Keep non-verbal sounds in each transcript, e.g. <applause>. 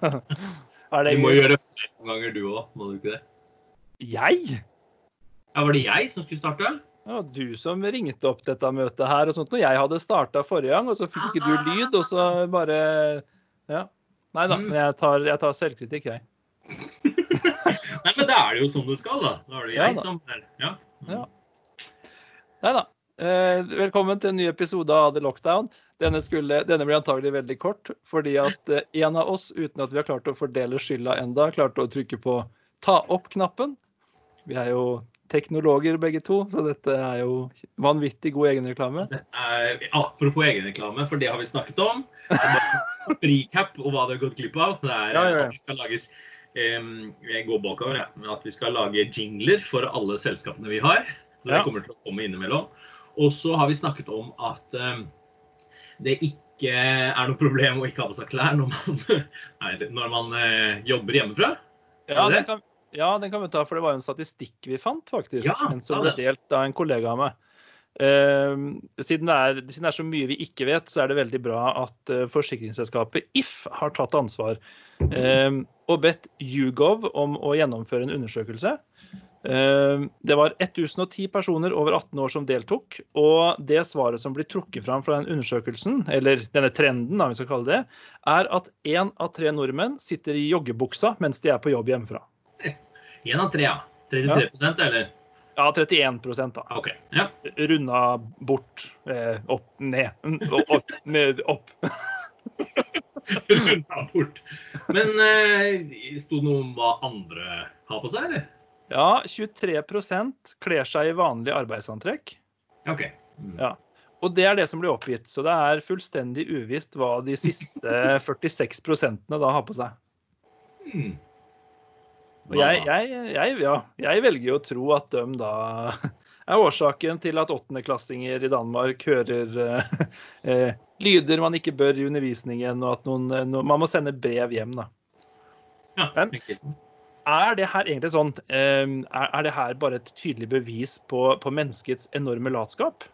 Du må gjøre flere ganger du òg, må du ikke det? Jeg? Ja, Var det jeg som skulle starte? Det var du som ringte opp dette møtet her og sånt. Når jeg hadde starta forrige gang, og så fikk ikke du lyd, og så bare Ja. Nei da. Mm. Men jeg tar, jeg tar selvkritikk, jeg. <laughs> Nei, men da er det jo sånn det skal, da. Da er det Ja, jeg da. som er Ja. Ja. Nei da. Eh, velkommen til en ny episode av The Lockdown. Denne, skulle, denne blir antagelig veldig kort, fordi at eh, en av oss, uten at vi har klart å fordele skylda enda, klarte å trykke på ta opp-knappen. Vi er jo teknologer begge to, så dette er jo vanvittig god egenreklame. Det er, apropos egenreklame, for det har vi snakket om. Recap og hva det har gått glipp av. Det er at vi skal lages Jeg går bakover, ja. men At vi skal lage jingler for alle selskapene vi har. Så det kommer til å komme innimellom. Og så har vi snakket om at det ikke er noe problem å ikke ha på seg klær når man, <laughs> nei, når man eh, jobber hjemmefra. Ja, den kan, ja, den kan vi ta, for det var jo en statistikk vi fant, faktisk. Ja, en som ble delt av en kollega av meg. Uh, siden, det er, siden det er så mye vi ikke vet, så er det veldig bra at uh, forsikringsselskapet If har tatt ansvar uh, og bedt Hugov om å gjennomføre en undersøkelse. Ehm, det var 1010 personer over 18 år som deltok, og det svaret som blir trukket fram fra den undersøkelsen, eller denne trenden, da, vi skal kalle det, er at én av tre nordmenn sitter i joggebuksa mens de er på jobb hjemmefra. Én av tre, ja. 33 ja. eller? Ja, 31 da. OK. Ja. Runda bort. Eh, opp, ned. Opp, ned, opp. <laughs> Runda bort. Men eh, sto det noe om hva andre har på seg, eller? Ja, 23% kler seg i vanlig arbeidsantrekk. OK. Mm. Ja. Og det er det som blir oppgitt. Så det er fullstendig uvisst hva de siste <laughs> 46% da har på seg. Mm. Og jeg, jeg, jeg, ja, jeg velger jo å tro at de da <laughs> er årsaken til at åttendeklassinger i Danmark hører eh, eh, lyder man ikke bør i undervisningen, og at noen, eh, no, man må sende brev hjem. da. Ja, Men-. Er det her egentlig sånn eh, er, det her bare et tydelig bevis på, på menneskets enorme latskap?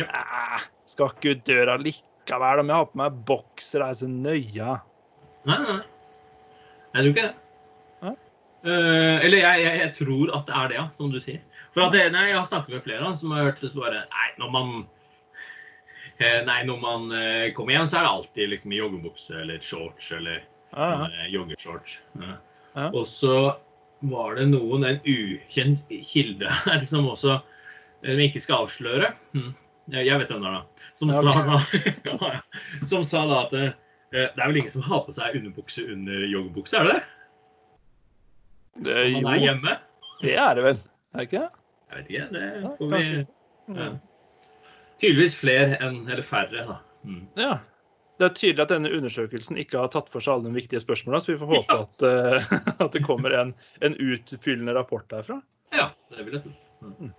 Ja. Æh, skal ikke ut døra likevel om jeg har på meg bokser, er så nøya. Nei, nei, nei. Jeg tror ikke det. Nei? Eh, eller jeg, jeg, jeg tror at det er det, ja, som du sier. For at nei, Jeg har snakket med flere som har hørt det bare Nei, når man eh, Nei, når man eh, kommer hjem, så er det alltid liksom i joggebukse eller shorts eller Ja, ja. eh, joggeshorts. Ja. Og så var det noen, en ukjent kilde her, som også eh, vi ikke skal avsløre hm, Jeg vet hvem det er, da. Som, Ja, sa, da <laughs> som sa da at eh, det er vel ingen som har på seg underbukse under joggebukse, er det det? Det, Når man er hjemme? det er det vel. Er det ikke det? Jeg vet ikke. Det får vi ja. Tydeligvis flere enn Eller færre, da. Mm. Ja. Det er tydelig at denne undersøkelsen ikke har tatt for seg alle de viktige spørsmålene, så vi får håpe at, uh, <laughs> at det kommer en, en utfyllende rapport derfra. Ja, det vil jeg tro. Mm.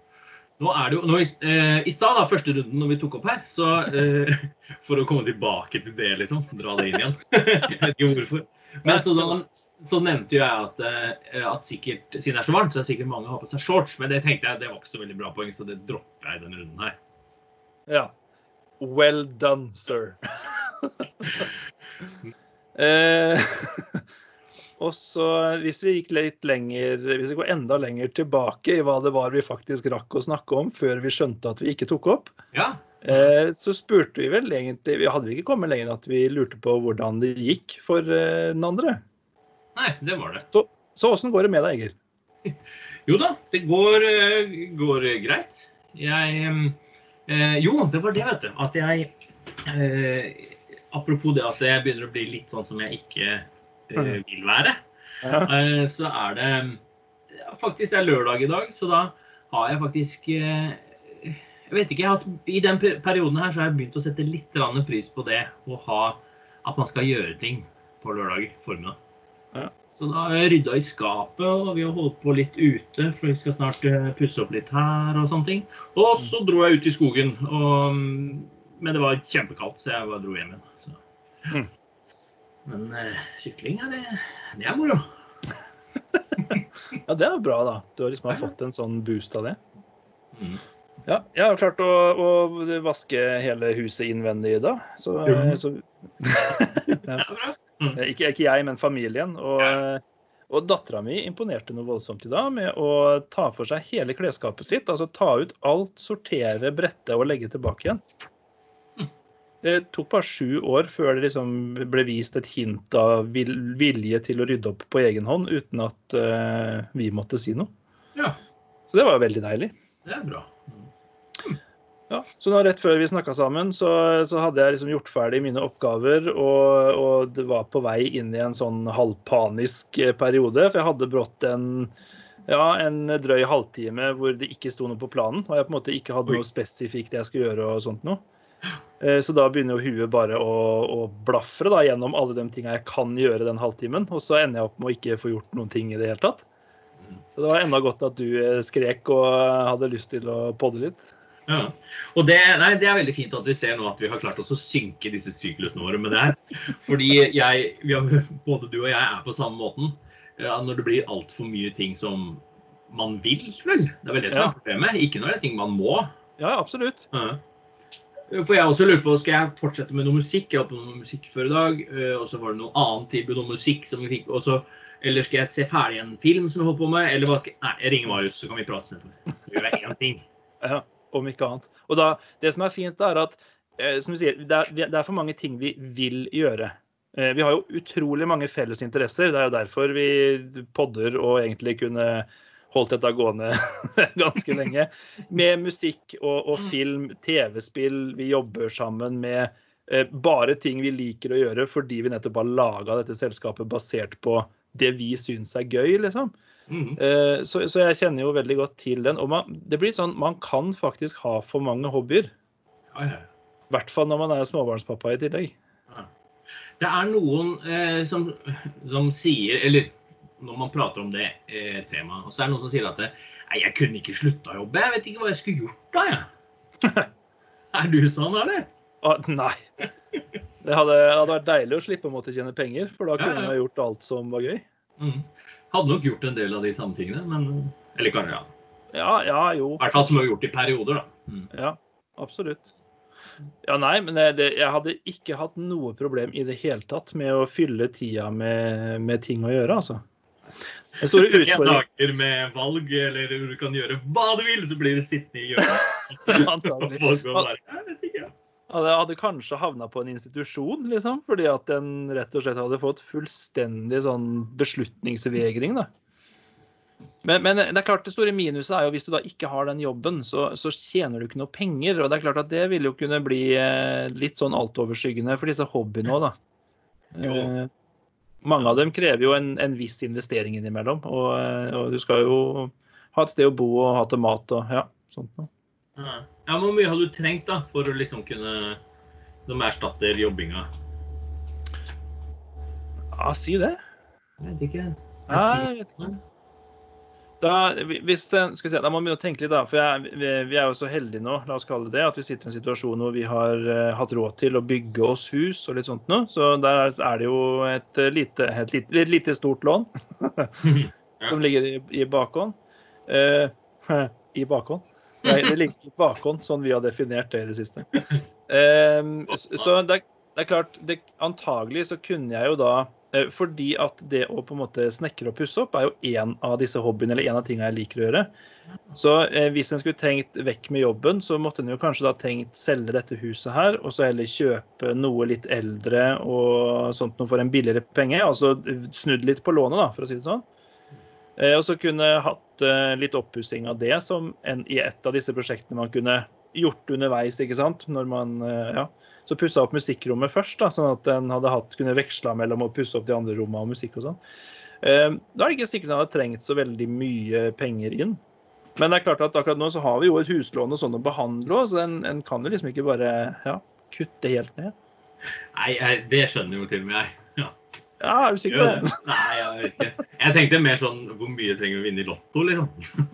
Nå er det jo, nå I, eh, i stad, første runden når vi tok opp her, så eh, <laughs> For å komme tilbake til det, liksom. Dra det inn igjen. <laughs> jeg vet ikke hvorfor. Men så, da, så nevnte jo jeg at, eh, at sikkert, siden det er så varmt, så er det sikkert mange har på seg shorts. Men det tenkte jeg det var ikke så veldig bra poeng, så det dropper jeg i denne runden her. Ja. Well done, sir. Eh, <laughs> og så hvis vi gikk litt lenger, hvis vi går enda lenger tilbake i hva det var vi faktisk rakk å snakke om før vi skjønte at vi ikke tok opp, Ja. eh, så spurte vi vel egentlig Vi hadde ikke kommet lenger enn at vi lurte på hvordan det gikk for eh, den andre. Nei, det var det. Så åssen går det med deg, Egil? <laughs> Jo da, det går, eh, går greit. Jeg eh, Jo, det var det, vet du. At jeg eh, Apropos det at jeg begynner å bli litt sånn som jeg ikke uh, vil være. Eh, så er det ja, Faktisk det er lørdag i dag, så da har jeg faktisk eh, Jeg vet ikke, jeg har, I den perioden her så har jeg begynt å sette litt pris på det å ha At man skal gjøre ting på lørdag formiddag. Ja. Så da har jeg rydda i skapet, og vi har holdt på litt ute, for vi skal snart pusse opp litt her og sånne ting. Og så dro jeg ut i skogen, og, mm, men det var kjempekaldt, så jeg bare dro hjem igjen. Mm. Men uh, sykling, ja, det, det er moro. <laughs> Ja, det er bra, da. Du har liksom har fått en sånn boost av det. Mm. Ja, jeg har klart å, å vaske hele huset innvendig i dag. Så, <laughs> mm. så ja. Eh, Ikke, ikke jeg, men familien. Og, Ja. og dattera mi imponerte noe voldsomt i dag med å ta for seg hele klesskapet sitt. Altså ta ut alt, sortere, brette og legge tilbake igjen. Det tok bare sju år før det liksom ble vist et hint av vilje til å rydde opp på egen hånd uten at uh, vi måtte si noe. Ja, Så det var veldig deilig. det er bra. Ja, så nå rett før vi snakka sammen, så, så hadde jeg liksom gjort ferdig mine oppgaver, og, og det var på vei inn i en sånn halvpanisk eh, periode. For jeg hadde brått en, ja, en drøy halvtime hvor det ikke sto noe på planen. Og jeg på en måte ikke hadde Oi. noe spesifikt jeg skulle gjøre og sånt noe. Eh, Så da begynner jo huet bare å, å blafre da, gjennom alle de tinga jeg kan gjøre den halvtimen. Og så ender jeg opp med å ikke få gjort noen ting i det hele tatt. Så det var enda godt at du eh, skrek og hadde lyst til å podde litt. Ja. Og det, nei, det er veldig fint at vi ser nå at vi har klart oss å synke disse syklusene våre med det her. Fordi jeg, vi har, både du og jeg er på samme måten. Når det blir altfor mye ting som man vil, vel. Det er vel det som er problemet. Ikke når det er ting man må. Ja, absolutt. Ja. For jeg også lurer på, Skal jeg fortsette med noe musikk? Jeg holdt på noe musikk før i dag. eh, Og så var det noe annet tilbud om musikk som vi fikk. Også, eller skal jeg se ferdig en film som jeg holdt på med? Eller hva skal jeg Nei, jeg ringer Marius, så kan vi prate sammen. Så gjør jeg én ting. <laughs> Ja, om ikke annet. Og da, det som er fint, er at eh, som du sier, det er, det for mange ting vi vil gjøre. Eh, Vi har jo utrolig mange felles interesser. Det er jo derfor vi podder og egentlig kunne holdt dette gående <laughs> ganske lenge. Med musikk og, og film, TV-spill. Vi jobber sammen med eh, bare ting vi liker å gjøre fordi vi nettopp har laga dette selskapet basert på det vi syns er gøy, liksom. Mm. Eh, Så, så jeg kjenner jo veldig godt til den. Og man, det blir sånn, man kan faktisk ha for mange hobbyer. I hvert fall når man er småbarnspappa i tillegg. Det er noen eh, som, som sier Eller når man prater om det eh, temaet, og så er det noen som sier at det, Nei, jeg kunne ikke slutta å jobbe. Jeg vet ikke hva jeg skulle gjort da, jeg. <laughs> er du sånn, eller? Ah, nei. Det hadde, hadde vært deilig å slippe å måtte tjene penger, for da kunne Ja, ja. jeg gjort alt som var gøy. Mm. Hadde nok gjort en del av de samme tingene, men Eller kanskje, ja. Ja, ja, jo. I hvert fall som vi har gjort i perioder, da. Mm. Ja, absolutt. Ja, nei, men det, det, jeg hadde ikke hatt noe problem i det hele tatt med å fylle tida med, med ting å gjøre, altså. Den store En utfordringen dager med valg, eller du kan gjøre hva du vil, så blir du sittende i hjørnet. <laughs> «Jeg vet ikke, ja». hadde, kanskje havna på en institusjon, liksom, fordi at den rett og slett hadde fått fullstendig sånn beslutningsvegring, da. Men, men det er klart det store minuset er jo hvis du da ikke har den jobben, så, så tjener du ikke noe penger. Og det er klart at det vil jo kunne bli eh, litt sånn altoverskyggende for disse hobbyene òg, da. Jo. Mange av dem krever jo en, en viss investering innimellom. Og, og du skal jo ha et sted å bo og ha til mat og ja, sånt noe. Ja. Hvor mye har du trengt da, for å liksom kunne De erstatter jobbinga? Ja, si det. Jeg vet ikke. Jeg vet ikke. Da, hvis, vi se, da må vi begynne å tenke litt, da. For jeg, vi, er jo så heldige nå, la oss kalle det at vi sitter i en situasjon hvor vi har eh, hatt råd til å bygge oss hus og litt sånt noe. Så der er det jo et eh, lite, et lite, et lite stort lån <laughs> som ligger i, i bakhånd. Eh, <laughs> I bakhånd? Nei, det ligger i bakhånd, sånn vi har definert det i det siste. <laughs> Eh, så det, det er klart, det, antagelig så kunne jeg jo da eh, Fordi at det å på en måte snekre og pusse opp er jo én av disse hobbyene, eller en av tingene jeg liker å gjøre. Så eh, hvis en skulle tenkt vekk med jobben, så måtte en jo kanskje da tenkt selge dette huset her, og så heller kjøpe noe litt eldre og sånt noe for en billigere penge. Altså snudd litt på lånet, da, for å si det sånn. Eh, og så kunne hatt eh, litt oppussing av det som en, i et av disse prosjektene man kunne gjort underveis, ikke sant. Når man eh, ja. Så pussa opp musikkrommet først, da, sånn at en hadde hatt, kunne veksla mellom å pusse opp de andre rommene og musikk og sånn. Eh, da er det ikke sikkert en hadde trengt så veldig mye penger inn. Men det er klart at akkurat nå så har vi jo et huslån og sånn å behandle òg, så en, en kan jo liksom ikke bare ja, kutte helt ned. Nei, jeg, det skjønner jo til og med jeg. Ja. Ja, er du sikker på det? Nei, jeg vet ikke. Jeg tenkte mer sånn hvor mye trenger vi å vinne i Lotto, liksom.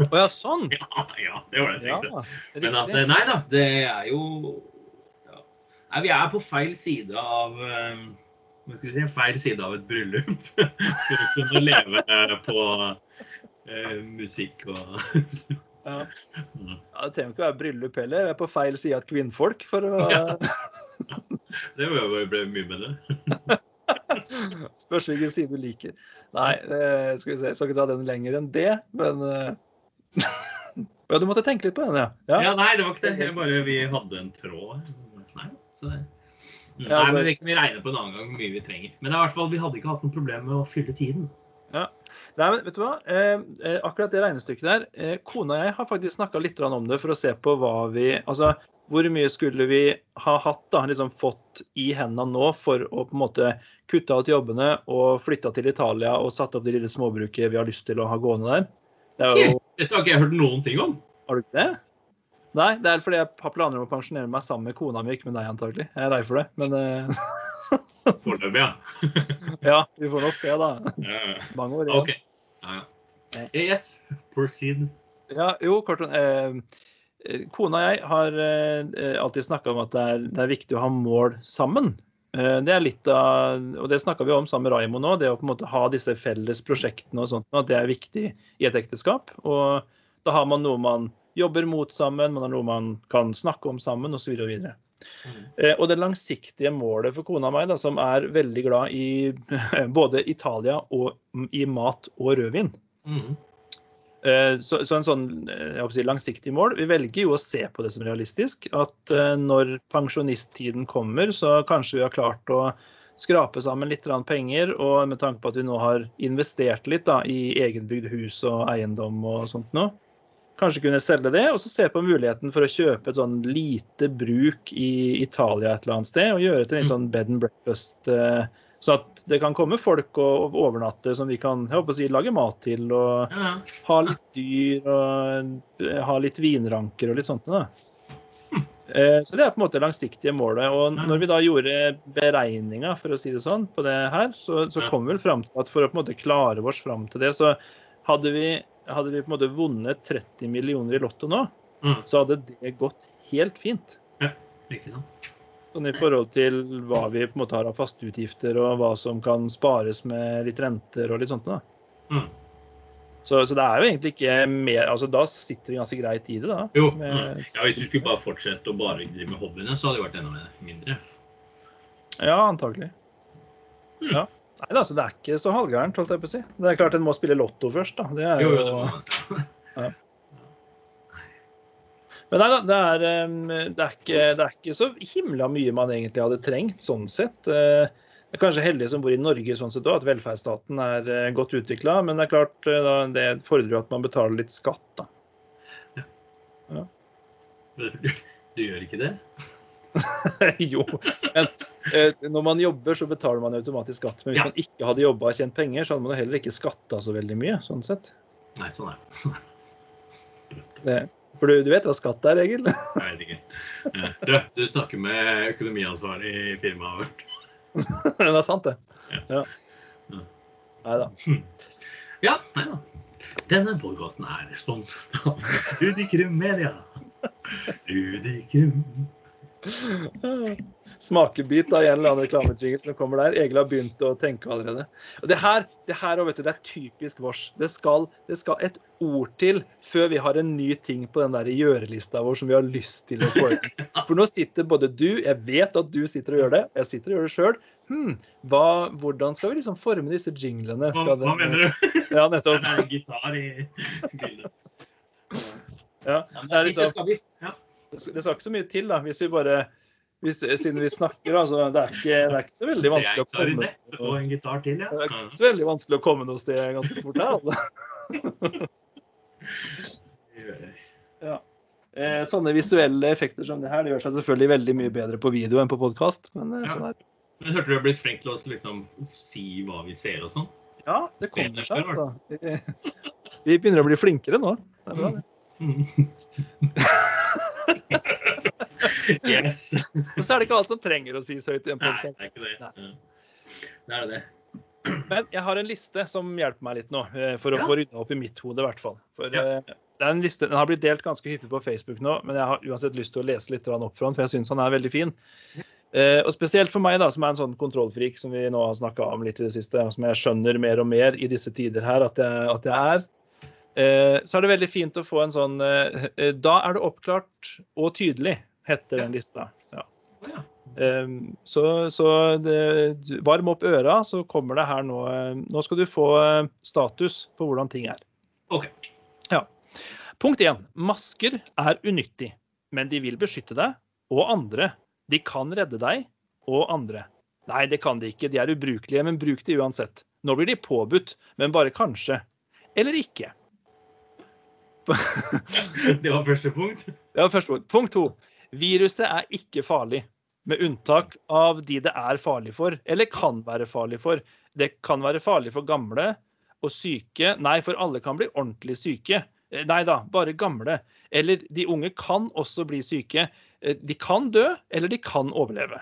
Å ja, sånn. <laughs> Ja, ja, det var det jeg Ja, tenkte. Men at, nei da, det er jo ja. Nei, Vi er på feil side av eh, hva skal vi si, feil side av et bryllup. <laughs> For å kunne leve på eh, musikk og Ja. Ja, det trenger ikke være bryllup heller. Vi er på feil side av et kvinnfolk for å Ja. <laughs> Det må jo- bli mye bedre. <laughs> Spørs hvilken side du liker. Nei, eh, skal vi se. Jeg skal ikke dra den lenger enn det, men Ja, du måtte tenke litt på den, ja. Ja, nei, det var ikke det. Jeg bare, vi hadde en tråd. Så. Mm. Ja, Nei, men Vi kan regne på en annen gang hvor mye vi trenger. Men det i hvert fall, vi hadde ikke hatt noe problem med å fylle tiden. Nei, men vet du hva? Eh, eh, akkurat det regnestykket der eh, Kona og jeg har faktisk snakka litt om det for å se på hva vi Altså, hvor mye skulle vi ha hatt, da, liksom fått i hendene nå for å på en måte kutte ut jobbene og flytta til Italia og satt opp det lille småbruket vi har lyst til å ha gående der? Det jo Dette har ikke jeg hørt noen ting om. Har du ikke det? Nei, det er fordi jeg har planer om å pensjonere meg sammen med kona mi, ikke med deg antagelig. Jeg er lei for det, men uh... <laughs> Foreløpig, ja. <laughs> ja, vi får nå se, da. Ja, ja. Mange år igjen. OK. Ja, ja. Yes, proceed. Ja, jo, kort og eh, eh, Kona og jeg har eh, alltid snakka om at det er, det er viktig å ha mål sammen. Eh, det er litt av, og det snakka vi om sammen med Raimo nå, det å på en måte ha disse felles prosjektene og sånt, at det er viktig i et ekteskap. Og da har man noe man jobber mot sammen, man har noe man kan snakke om sammen, osv. Og, så videre. Eh, og det langsiktige målet for kona og meg, da, som er veldig glad i <laughs> både Italia og i mat og rødvin, Mhm. Eh, Så, så en sånn eh, si, langsiktig mål Vi velger jo å se på det som realistisk. At når pensjonisttiden kommer, så kanskje vi har klart å skrape sammen litt penger. Og med tanke på at vi nå har investert litt da, i egenbygd hus og eiendom og sånt nå, kanskje kunne selge det, og så se på muligheten for å kjøpe et sånn lite bruk i Italia et eller annet sted, og gjøre til en sånn bed and breakfast. eh, Så at det kan komme folk og overnatte som vi kan jeg håper å si, lage mat til. og Ja, ha litt dyr og eh, ha litt vinranker og litt sånt. Da. Eh, Så det er på en måte det langsiktige målet. Og når vi da gjorde beregninga for å si det sånn, på det her, så, så kom vi vel fram til at for å på en måte klare oss fram til det, så hadde vi, hadde vi på en måte vunnet 30 millioner i Lotto nå, Mm. så hadde det gått helt fint. Ja, sant? Sånn I forhold til hva vi på en måte har av faste utgifter, og hva som kan spares med litt renter og litt sånt. Da. Mm. Så, så det er jo egentlig ikke mer altså Da sitter vi ganske greit i det, da. Jo. Med-. Ja, Hvis du skulle bare fortsette å bare drive med hobbyene, så hadde det vært enda mindre. Ja, antagelig. Mm. Ja. Nei da, så det er ikke så halvgærent, holdt jeg på å si. Det er klart en må spille lotto først, da. Det er Jo, jo, jo, Men nei da, det er, det, er ikke, det er ikke så himla mye man egentlig hadde trengt, sånn sett. Eh, Det er kanskje heldige som bor i Norge sånn sett òg, at velferdsstaten er eh, godt utvikla. Men det er klart, eh, det fordrer jo at man betaler litt skatt, da. du, du gjør ikke det? <laughs> jo, men eh, når man jobber, så betaler man automatisk skatt. Men hvis Ja. man ikke hadde jobba og tjent penger, så hadde man heller ikke skatta så veldig mye. sånn sett. Nei, sånn er det. <laughs> For du, du vet hva skatt er, Egil? Jeg vet ikke. Eh, Du, du snakker med økonomiansvarlig i firmaet vårt. <laughs> det er sant, det. Ja. Ja. Nei da. Ja, nei da. Denne podkasten er sponset av Udikrum Media. Udikrum. Smakebit av en eller annen reklamejingle som kommer der. Egil har begynt å tenke allerede. Og det her, det her vet du, det er typisk vårs. Det skal, det skal et ord til før vi har en ny ting på den der gjørelista vår som vi har lyst til å få ut. For nå sitter både du, jeg vet at du sitter og gjør det, jeg sitter og gjør det sjøl. Hmm, hva, hvordan skal vi liksom forme disse jinglene? Hva, Skal hva det- mener du? <laughs> Ja, Det nettopp. er gitar i bildet. Ja. Det er det liksom- Ja. Det skal ikke så mye til, da, hvis vi bare hvis, Siden vi snakker, altså. Det er ikke, det er ikke så veldig vanskelig å komme og en gitar til, ja. Det er ikke så veldig vanskelig å komme noe sted ganske fort her, altså. Eh, sånne visuelle effekter som det her, det gjør seg selvfølgelig veldig mye bedre på video enn på podkast. Men eh, Ja. sånn er det. Men hørte du har blitt flink til å liksom si hva vi ser og sånn? Ja, det kommer seg. Altså. Vi- Vi begynner å bli flinkere nå. Det er bra, det. <laughs> Mm. <laughs> yes. Og så er det ikke alt som trenger å sies høyt i en Nei, podkast. det er ikke det. Det er det. Men jeg har en liste som hjelper meg litt nå, eh, for å Ja. få rydda opp i mitt hode, i hvert fall. For Ja. eh, det er en liste, Den har blitt delt ganske hyppig på Facebook nå, men jeg har uansett lyst til å lese litt opp fra den, for jeg syns han er veldig fin. Uh, og spesielt for meg, da, som er en sånn kontrollfrik som vi nå har snakka om litt i det siste, og som jeg skjønner mer og mer i disse tider her at jeg, at jeg er. Eh, så er det veldig fint å få en sånn eh, eh, Da er det oppklart og tydelig, heter den lista. Ja. Um, så, så det, varm opp øra, så kommer det her nå Nå skal du få status på hvordan ting er. OK. Ja. Punkt én. Masker er unyttig, men de vil beskytte deg og andre. De kan redde deg og andre. Nei, det kan de ikke. De er ubrukelige, men bruk de uansett. Nå blir de påbudt, men bare kanskje. Eller ikke. <laughs> Det var første punkt. Det var første punkt. Punkt to. Viruset er ikke farlig, med unntak av de det er farlig for, eller kan være farlig for. Det kan være farlig for gamle og syke. Nei, for alle kan bli ordentlig syke. Eh, Nei da, bare gamle. Eller de unge kan også bli syke. Eh, De kan dø, eller de kan overleve.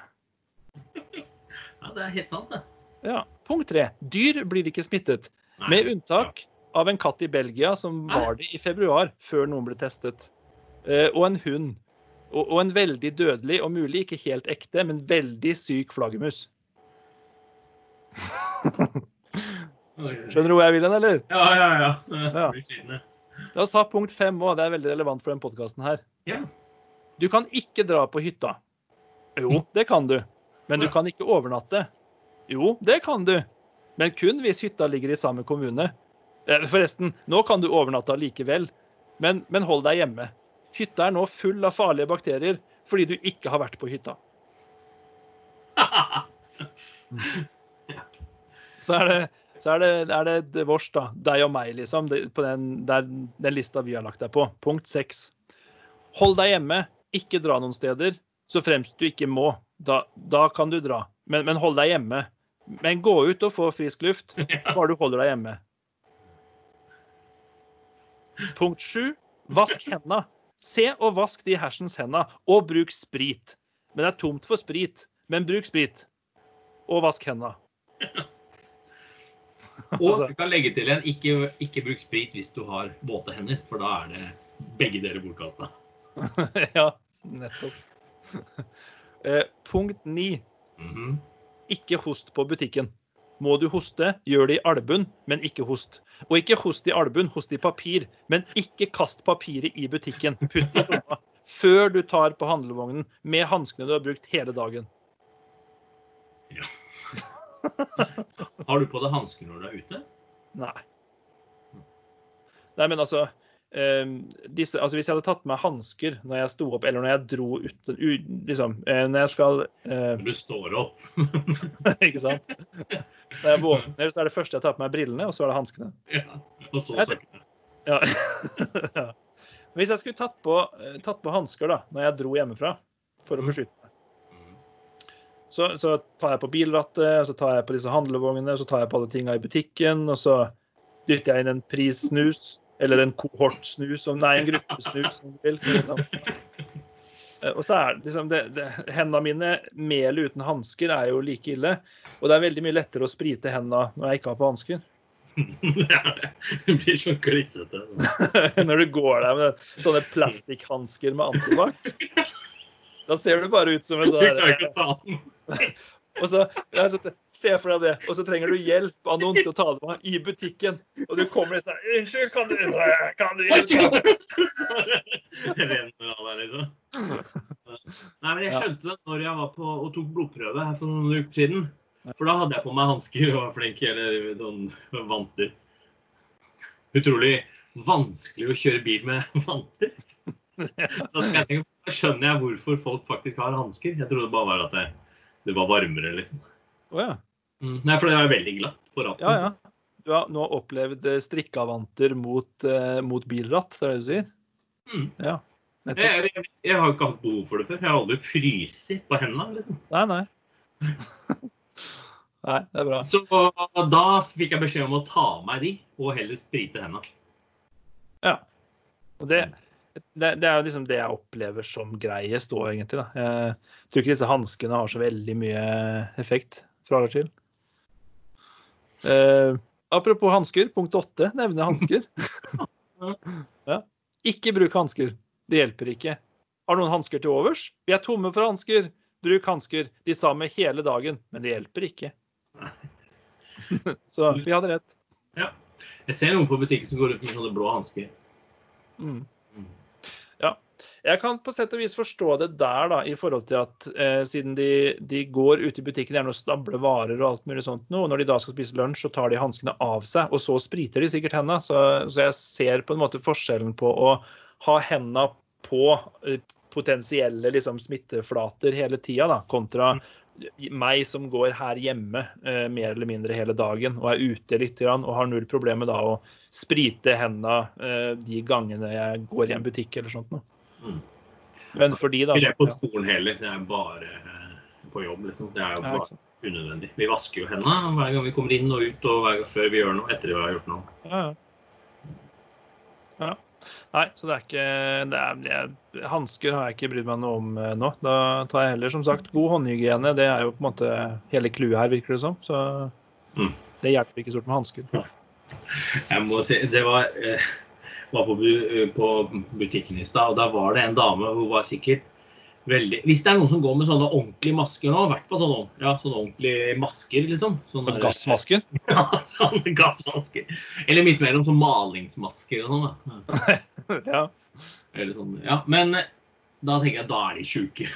Ja, det er helt sant, det. Ja. Punkt tre. Dyr blir ikke smittet, Nei. med unntak av en katt i Belgia som var det i februar, før noen ble testet. Eh, Og en hund. Og, en veldig dødelig, og mulig ikke helt ekte, men veldig syk flaggermus. Skjønner du hvor jeg vil hen, eller? Ja, ja, ja. Ja. La oss ta punkt fem òg. Det er veldig relevant for den podkasten her. Ja. Du kan ikke dra på hytta. Jo, det kan du. Men du kan ikke overnatte. Jo, det kan du. Men kun hvis hytta ligger i samme kommune. Eh, Forresten, nå kan du overnatte likevel. Men, men hold deg hjemme. Hytta er nå full av farlige bakterier fordi du ikke har vært på hytta. <laughs> Så er det, så er det, er det, det vårs, da. Deg og meg, liksom. På den, der, den lista vi har lagt deg på. Punkt seks. Hold deg hjemme. Ikke dra noen steder. Så fremst du ikke må. Da, da kan du dra. Men, men hold deg hjemme. Men gå ut og få frisk luft, <laughs> bare du holder deg hjemme. Punkt sju. Vask henda. Se og vask de hersens henda, og bruk sprit. Men det er tomt for sprit. Men bruk sprit. Og vask henda. <laughs> Og du kan legge til en ikke, ikke bruk sprit hvis du har våte hender, for da er det begge dere bortkasta. <laughs> ja, nettopp. Eh, punkt ni. Mhm. Ikke host på butikken. Må du hoste, gjør det i albuen, men ikke host. Og ikke host i albuen, host i papir. Men ikke kast papiret i butikken. Putt det i lomma <laughs> før du tar på handlevognen med hanskene du har brukt hele dagen. Har du på deg hansker når du er ute? Nei. Nei, men altså, disse, altså Hvis jeg hadde tatt med meg hansker når jeg sto opp, eller når jeg dro ut liksom, eh, Når jeg skal eh, du står opp? <laughs> Ikke sant? Når jeg våkner, så er det første jeg tar på meg brillene, og så er det hanskene. Ja. Og så Jeg. Ja. <laughs> ja. Hvis jeg skulle tatt på, eh, tatt på hansker da, når jeg dro hjemmefra for å beskytte meg, så, så tar jeg på bilrattet, så tar jeg på disse handlevognene, så tar jeg på alle tinga i butikken, og så dytter jeg inn en prissnus, eller en kohortsnus, om- nei, en gruppesnus, om du vil. Eh, Og så er liksom det, det, Hendene mine med eller uten hansker er jo like ille. Og det er veldig mye lettere å sprite hendene når jeg ikke har på hansker. <laughs> Det blir så klissete. <laughs> når du går der med sånne plastikkhansker med antibac. Da ser du bare ut som en sånn. <laughs> Og så, ja, så Se for deg det. Og så trenger du hjelp av noen til å ta det med i butikken. Og du kommer og sånn 'Unnskyld, kan du Kan du renner av deg, liksom. Nei, men jeg skjønte det når jeg var på og tok blodprøve her for noen uker siden. For da hadde jeg på meg hansker og var flink, eller noen vanter. Utrolig vanskelig å kjøre bil med <laughs> vanter. Da, skal jeg tenke, da skjønner jeg hvorfor folk faktisk har hansker. Jeg trodde bare var at det, det var varmere, liksom. Å ja. Mm. Nei, for det er veldig glatt på ratten. Ja, ja. Du har nå opplevd eh, strikkavanter mot, uh, mot bilratt, det er det du sier? Mm. Ja. Jeg, jeg, jeg har ikke hatt behov for det før. Jeg har aldri fryst på hendene. Liksom. Nei, nei. <laughs> Nei, det er bra. Så da fikk jeg beskjed om å ta av meg de, og heller sprite hendene. Ja. Og det, det, det er jo liksom det jeg opplever som greiest òg, egentlig. Da. Jeg tror ikke disse hanskene har så veldig mye effekt fra eller til. Eh, apropos hansker, punkt åtte nevner hansker. <laughs> ja. Ikke bruk hansker. Det hjelper ikke. Har noen hansker til overs? Vi er tomme for hansker. Bruk hansker. De samme hele dagen, men det hjelper ikke. Så vi hadde rett. Jeg ser noen på butikken som går ut med sånne blå hansker. Mm. Mm. Jeg kan på sett og vis forstå det der, da, i forhold til at eh, siden de, de, går ut i butikken gjerne og stabler varer og alt mulig sånt nå, og når de da skal spise lunsj, så tar de hanskene av seg, og så spriter de sikkert hendene. Så, så, jeg ser på en måte forskjellen på å ha hendene på eh, potensielle liksom, smitteflater hele tida, da, kontra meg som går her hjemme eh, mer eller mindre hele dagen og er ute litt grann, og har null problemer med da å sprite hendene eh, de gangene jeg går i en butikk eller sånt noe. Mm. Men for de, da Ikke på skolen heller. Det er bare eh, på jobb, liksom. Det er jo bare unødvendig. Vi vasker jo hendene hver gang vi kommer inn og ut, og hver gang før vi gjør noe, etter vi har gjort noe. Ja, ja. ja. Nei, så det er ikke det er, Hansker har jeg ikke brydd meg noe om eh, nå. Da tar jeg heller, som sagt, god håndhygiene. Det er jo på en måte hele clouet her, virker det som. Så mm. det hjelper ikke stort med hansker. Jeg må si, det var eh, var på, på butikken i stad, og der var det en dame hun var sikkert veldig Hvis det er noen som går med sånne ordentlige masker nå, i hvert fall sånne, ja, sånne ordentlige masker, liksom. Sånne, gassmasker? <laughs> Ja, sånne gassmasker. Eller midt mellom sånne malingsmasker og sånn. Ja. <laughs> ja. Eller sånn, ja. Men eh, da tenker jeg da er de sjuke.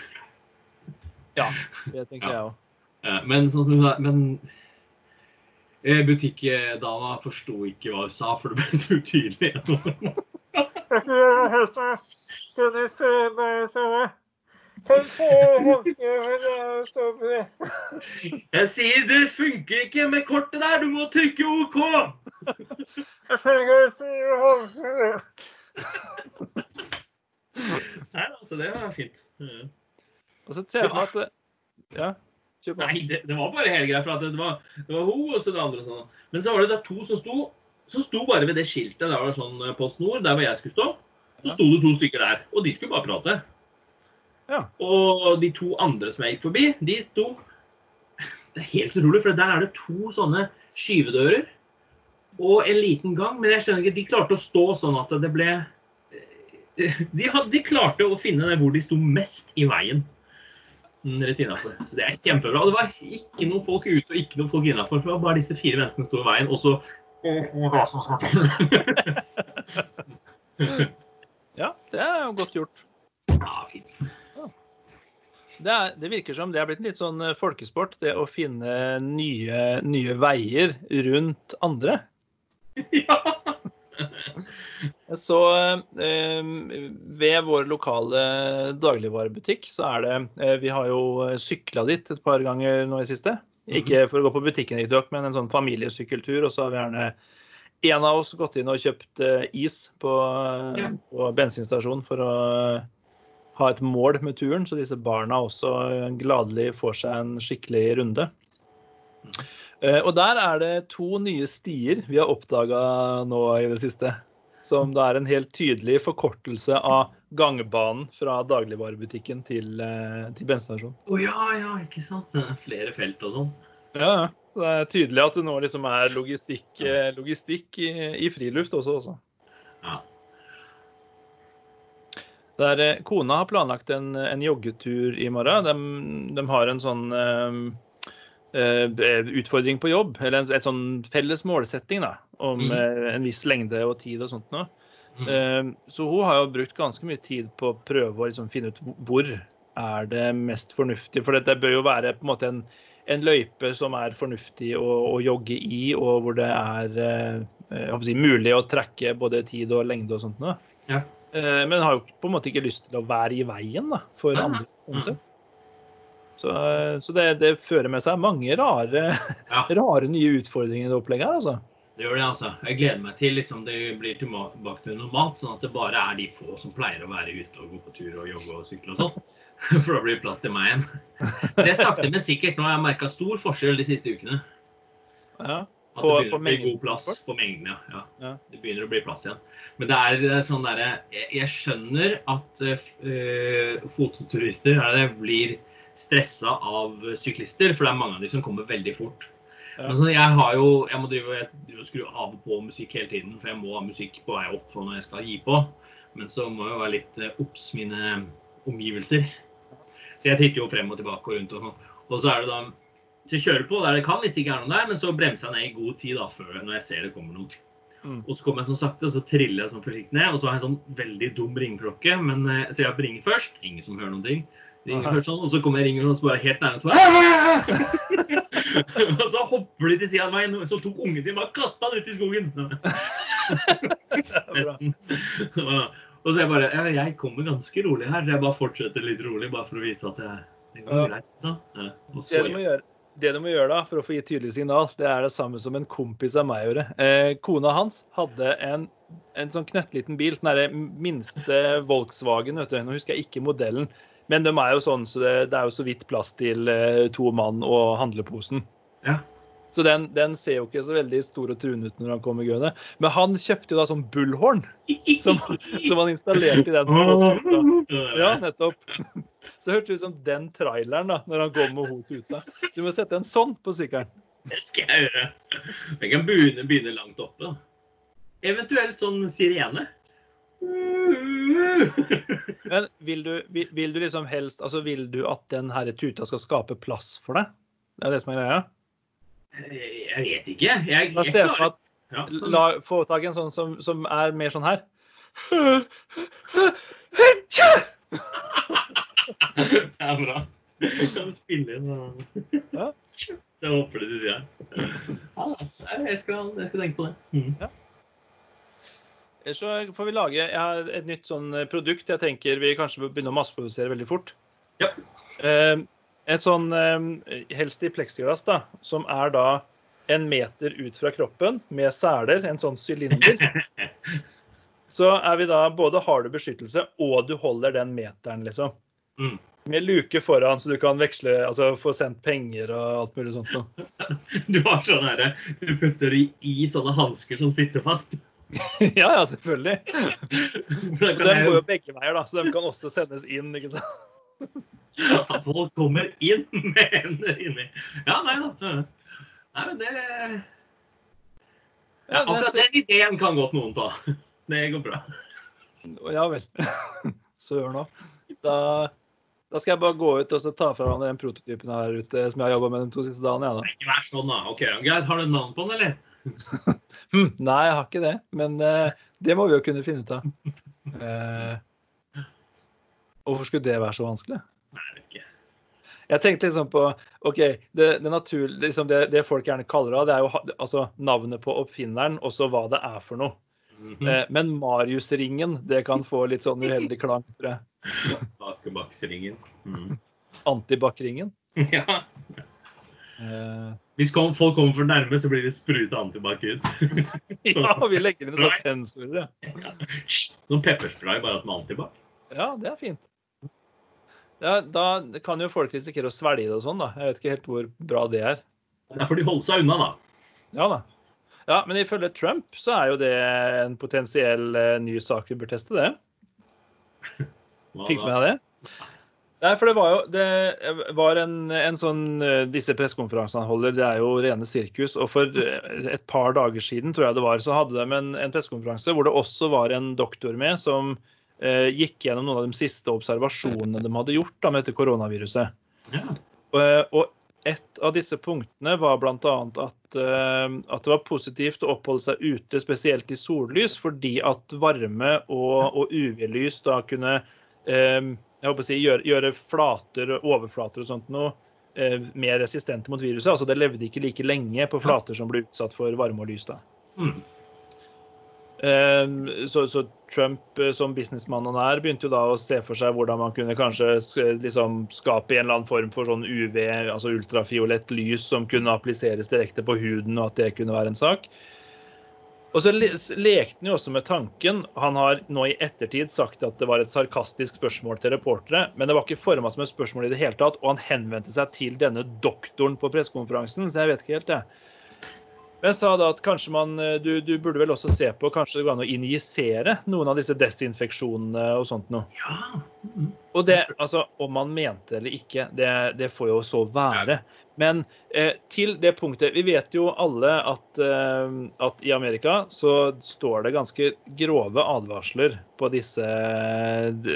Ja, <laughs> det tenker ja. jeg òg. Men, sånn, men Eh, Butikkdama forsto ikke hva hun sa, for det ble så utydelig. <laughs> Jeg sier det funker ikke med kortet der, du må trykke OK! Nei, altså, det var fint. Og så ser jeg på at Ja. Nei, det, det, var bare hele greia. for det var, det var hun og så det andre. Sånn. Men så var det to som sto som sto bare ved det skiltet. Der var det sånn eh, Post Nord, der hvor jeg skulle stå. Så sto det to stykker der. Og de skulle bare prate. Ja. Og de to andre som jeg gikk forbi, de sto Det er helt utrolig, for der er det to sånne skyvedører og en liten gang. Men jeg skjønner ikke, de klarte å stå sånn at det ble eh, De, hadde, de klarte å finne hvor de sto mest i veien rett innafor. Så det er kjempebra. Det var ikke noen folk ute og ikke noen folk innafor. Det var bare disse fire menneskene som sto i veien. Og så <laughs> Ja, det er jo godt gjort. Ja, fint. Det, er, det, virker som det er blitt en litt sånn eh, folkesport, det å finne nye, nye veier rundt andre. <laughs> Ja. <laughs> Så eh, ved vår lokale dagligvarebutikk så er det eh, Vi har jo sykla dit et par ganger nå i siste. Ikke mhm. for å gå på butikken, men en sånn familiesykkeltur. Og så har vi gjerne en av oss gått inn og kjøpt eh, is på, ja. på bensinstasjonen for å ha et mål med turen, så disse barna også gladelig får seg en skikkelig runde. Mm. Og der er det to nye stier vi har oppdaga nå i det siste. Som da er en helt tydelig forkortelse av gangbanen fra dagligvarebutikken til, eh, til bensinstasjonen. Å oh, ja, ja, ikke sant. Flere felt og sånn. Ja, det er tydelig at det nå liksom er logistikk, eh, logistikk i, i, friluft også. også. Ja. Der, eh, kona har planlagt en, en joggetur i morgen. De, de har en sånn utfordring på jobb, eller en, et sånn felles målsetting da, om mm. uh, en viss lengde og tid og sånt noe. Mm. Uh, så hun har jo brukt ganske mye tid på å prøve å liksom, finne ut hvor er det mest fornuftig. For dette bør jo være på en måte en, en løype som er fornuftig å, å, jogge i, og hvor det er si, mulig å trekke både tid og lengde og sånt noe. Ja. men har jo på en måte ikke lyst til å være i veien da, for andre. Mm. Så, så det, det, fører med seg mange rare, ja. <laughs> rare nye utfordringer i det opplegget her, altså. Det gjør det, altså. Jeg gleder meg til liksom, det blir tilbake til normalt, sånn at det bare er de få som pleier å være ute og gå på tur og jogge og sykle og sånn. <laughs> For da blir det plass til meg igjen. <laughs> Det er sakte, men sikkert. Nå har jeg merka stor forskjell de siste ukene. Ja, på, at det begynner å bli god plass på mengden, ja. ja. ja. Det begynner å bli plass igjen. Men det er sånn derre jeg, jeg, skjønner at uh, fototurister det, blir stressa av syklister, for det er mange av de som kommer veldig fort. Ja. Så jeg har jo, jeg må drive, jeg skru av og på musikk hele tiden, for jeg må ha musikk på vei opp når jeg skal gi på. Men så må jeg være litt eh, obs mine omgivelser. Så jeg titter jo frem og tilbake og rundt. Og, sånn. og så er det da så jeg kjører på der det kan hvis det ikke er noen der, men så bremser jeg ned i god tid da, før når jeg ser det kommer noen. Mm. Og så kommer jeg sånn sakte, og så triller jeg sånn forsiktig ned. Og så har jeg en sånn veldig dum ringeklokke, men eh, så jeg ringer først. Ingen som hører noen ting. Ringer først sånn, og så kommer jeg ringer og så bare helt nærme, så bare <laughs> Og så hopper de til siden av meg, så tok ungen din bare kasta den ut i skogen. <laughs> Nesten. Og så jeg bare ja, Jeg kommer ganske rolig her, så jeg bare fortsetter litt rolig, bare for å vise at jeg det går greit. Så. Ja. Det så, du, må gjøre, det du må gjøre da, for å få gitt tydelig signal, det er det samme som en kompis av meg gjorde. Eh, kona hans hadde en, en sånn knøttliten bil, den derre minste Volkswagen. vet du. Nå husker jeg ikke modellen, men de er jo sånn, så det, det er jo så vidt plass til eh, to mann og handleposen. Ja. Så den, den ser jo ikke så veldig stor og truende ut når han kommer gående. Men han kjøpte jo da sånn bullhorn som, <laughs> som han installerte i den. <laughs> Ja, nettopp. Så hørtes det ut som den traileren da, når han går med hodet ute. Du må sette en sånn på sykkelen. Det skal jeg gjøre. Jeg kan begynne, begynne langt oppe. da. Eventuelt sånn sirene. Men vil du, vil, vil du liksom helst Altså vil du at den her tuta skal skape plass for deg? Det er det som er greia? Jeg vet ikke. Jeg, jeg ser for ja. at la, Få tak i en sånn som, som er mer sånn her. Det er bra. Du kan spille inn Ja. Så jeg håper det du sier. Ja, jeg, skal, jeg skal tenke på det. Mm. Ellers så får vi lage et nytt sånn produkt jeg tenker vi kanskje bør begynne å masseprodusere veldig fort. Ja. Eh, et sånn eh, helst i pleksiglass, da, som er da en meter ut fra kroppen med seler, en sånn sylinder. <laughs> Så er vi da både har du beskyttelse, og du holder den meteren, liksom. Mm. Med luke foran, så du kan veksle, altså få sendt penger og alt mulig sånt noe. <laughs> Du har sånn herre Du putter det i sånne hansker som sitter fast. <laughs> ja, ja, selvfølgelig. <laughs> De går jo begge veier, da, så de kan også sendes inn. ikke sant? at folk kommer inn med hender inni. Ja, nei da. Nei, men det ja, Akkurat den ideen kan godt noen ta. <laughs> Det går bra. Ja vel. Søren òg. Da, da skal jeg bare gå ut og så ta fra hverandre den prototypen her ute som jeg har jobba med de to siste dagene. Ja, da. Ikke vær sånn, da. Ok, Greit. Har du navn på den, eller? Hm, nei, jeg har ikke det. Men eh, det må vi jo kunne finne ut av. Eh, hvorfor skulle det være så vanskelig? Jeg tenkte liksom på OK, det, det, natur, liksom det, det folk gjerne kaller det, det er jo altså, navnet på oppfinneren og så hva det er for noe. Mhm. Eh, men Mariusringen, det kan få litt sånn uheldig klang, tror jeg. Bakebaksringen. Mm. Antibac-ringen. <laughs> Ja. Eh, Hvis folk kommer for nærme, så blir det spruta antibac ut. <laughs> ja, vi legger inn sånn sensorer. ja. Noen pepperspray bare med antibac. Ja, det er fint. Ja, da kan jo folk risikere å svelge det og sånn, da. Jeg vet ikke helt hvor bra det er. Da får de holde seg unna, da. Ja da. Ja, men ifølge Trump så er jo det en potensiell eh, ny sak vi bør teste, det. Fikk du med deg det? Nei, for det var jo Det var en, en sånn eh, Disse pressekonferansene han holder, det er jo rene sirkus. Og for eh, et par dager siden, tror jeg det var, så hadde de en, en pressekonferanse hvor det også var en doktor med som eh, gikk gjennom noen av de siste observasjonene de hadde gjort da, med dette koronaviruset. Ja. Og, og et av disse punktene var bl.a. At, eh, at det var positivt å oppholde seg ute, spesielt i sollys, fordi at varme og, og UV-lys da kunne eh, jeg håper å si, gjøre, gjøre flater, overflater og sånt noe eh, mer resistente mot viruset. Altså Det levde ikke like lenge på flater som ble utsatt for varme og lys. da. Mm. Eh, Så, så Trump, eh, som businessmann han er, begynte jo da å se for seg hvordan man kunne kanskje liksom skape en eller annen form for sånn UV, altså ultrafiolett lys, som kunne appliseres direkte på huden, og at det kunne være en sak. Og så lekte han jo også med tanken Han har nå i ettertid sagt at det var et sarkastisk spørsmål til reportere, men det var ikke forma som et spørsmål i det hele tatt, og han henvendte seg til denne doktoren på pressekonferansen, så jeg vet ikke helt, det. Men jeg sa da at kanskje man eh, du, du burde vel også se på kanskje det går an å injisere noen av disse desinfeksjonene og sånt noe. ja. Mm. Og det, altså, om man mente eller ikke, det, det får jo så være. Men eh, til det punktet Vi vet jo alle at, eh, at i Amerika så står det ganske grove advarsler på disse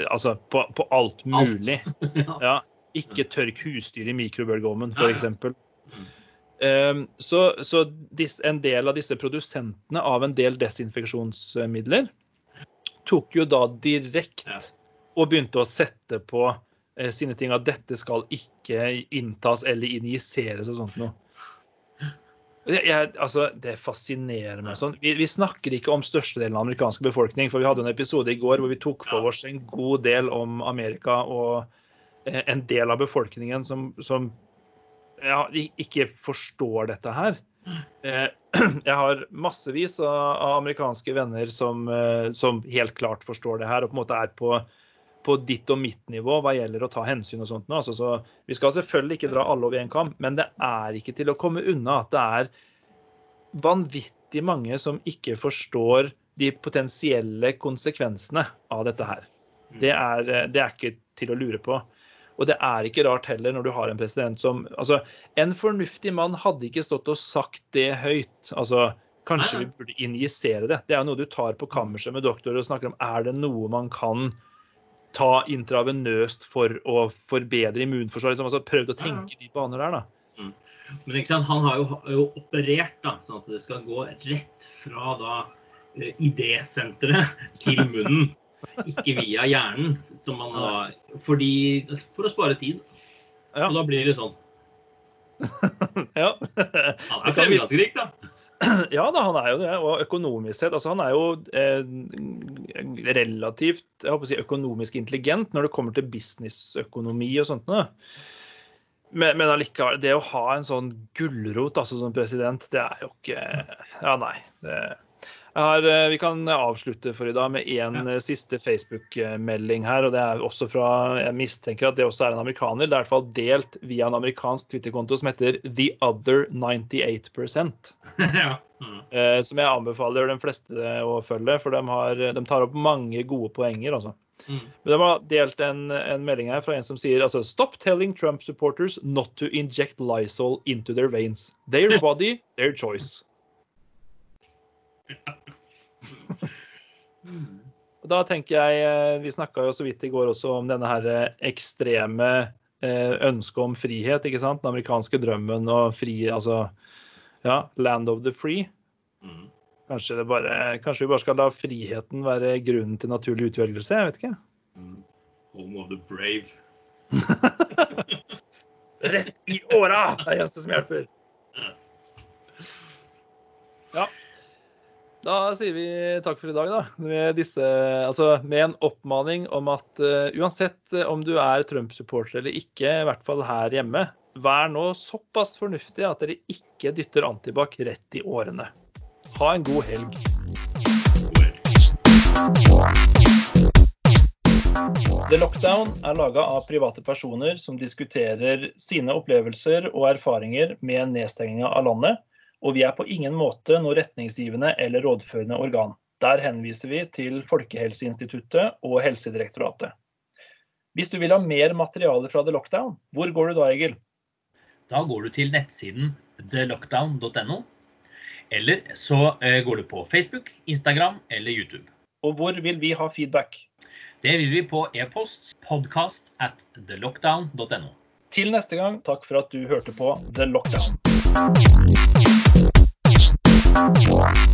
Altså på, på alt mulig. <laughs> Ja. Ja, ikke tørk husdyr i mikrobølgeovnen, f.eks. Um, så, så en del av disse produsentene av en del desinfeksjonsmidler tok jo da direkte og begynte å sette på eh, sine ting at dette skal ikke inntas eller injiseres og sånt noe. Jeg, altså, det fascinerer meg sånn. Vi, vi snakker ikke om størstedelen av den amerikanske befolkning, for vi hadde en episode i går hvor vi tok for oss en god del om Amerika og eh, en del av befolkningen som, som i- ikke forstår dette her. Eh, <clears throat> Jeg har massevis av, amerikanske venner som, eh, som helt klart forstår det her, og på en måte er på, på ditt og mitt nivå hva gjelder å ta hensyn og sånt. Altså, så vi skal selvfølgelig ikke dra alle over en kam, men det er ikke til å komme unna at det er vanvittig mange som ikke forstår de potensielle konsekvensene av dette her. Det er, eh, det er ikke til å lure på. Og det er ikke rart heller når du har en president som Altså, en fornuftig mann hadde ikke stått og sagt det høyt. Altså, kanskje vi burde injisere det. Det er jo noe du tar på kammerset med doktorer og snakker om. Er det noe man kan ta intravenøst for å forbedre immunforsvaret? Liksom, altså, prøvd å tenke de baner der, da. Men ikke sant, han har jo, har jo operert da, sånn at det skal gå rett fra da eh, idésenteret til munnen. <laughs> Ikke via hjernen. Som man da, fordi, for å spare tid. Ja. Og da blir det sånn. <laughs> Ja. Han er fremgangsrik, da. <clears throat> Ja da, han er jo det. Og økonomisk sett altså Han er jo eh, relativt jeg håper å si, økonomisk intelligent når det kommer til businessøkonomi og sånt. noe. Men, men allikevel, det å ha en sånn gulrot altså, som president, det er jo ikke Ja, nei. Det, har, eh, vi kan avslutte for i dag med én Ja. siste Facebook-melding her. og det er også fra, Jeg mistenker at det også er en amerikaner. Det er i hvert fall delt via en amerikansk Twitter-konto som heter The Other 98 <laughs> ja. Mm. eh, som jeg anbefaler de fleste å følge, for de, har, de tar opp mange gode poenger. Altså. Mm. Men de har delt en, en melding her fra en som sier altså, Stop telling Trump supporters not to inject Lysol into their veins. Their <laughs> body, their choice. Og da tenker jeg, eh, Vi snakka jo så vidt i går også om denne her eh, ekstreme eh, ønsket om frihet. ikke sant? Den amerikanske drømmen og fri Altså, ja, land of the free. Mm. Kanskje, det bare, kanskje vi bare skal la friheten være grunnen til naturlig utvelgelse? Jeg vet ikke. Mm. Home of the brave. <laughs> Rett i åra! Det er eneste som hjelper. Da sier vi takk for i dag, da. Med, disse, altså, med en oppmaning om at uh, uansett eh, om du er Trump-supporter eller ikke, i hvert fall her hjemme, vær nå såpass fornuftig at dere ikke dytter antibac rett i årene. Ha en god helg. The Lockdown er laga av private personer som diskuterer sine opplevelser og erfaringer med nedstenginga av landet, og vi er på ingen måte noe retningsgivende eller rådførende organ. Der henviser vi til Folkehelseinstituttet og Helsedirektoratet. Hvis du vil ha mer materiale fra The Lockdown, hvor går du da, Egil? Da går du til nettsiden thelockdown.no. Eller så eh, går du på Facebook, Instagram eller YouTube. Og hvor vil vi ha feedback? Det vil vi på e-post podcast at thelockdown.no. Til neste gang, takk for at du hørte på The Lockdown. Yeah.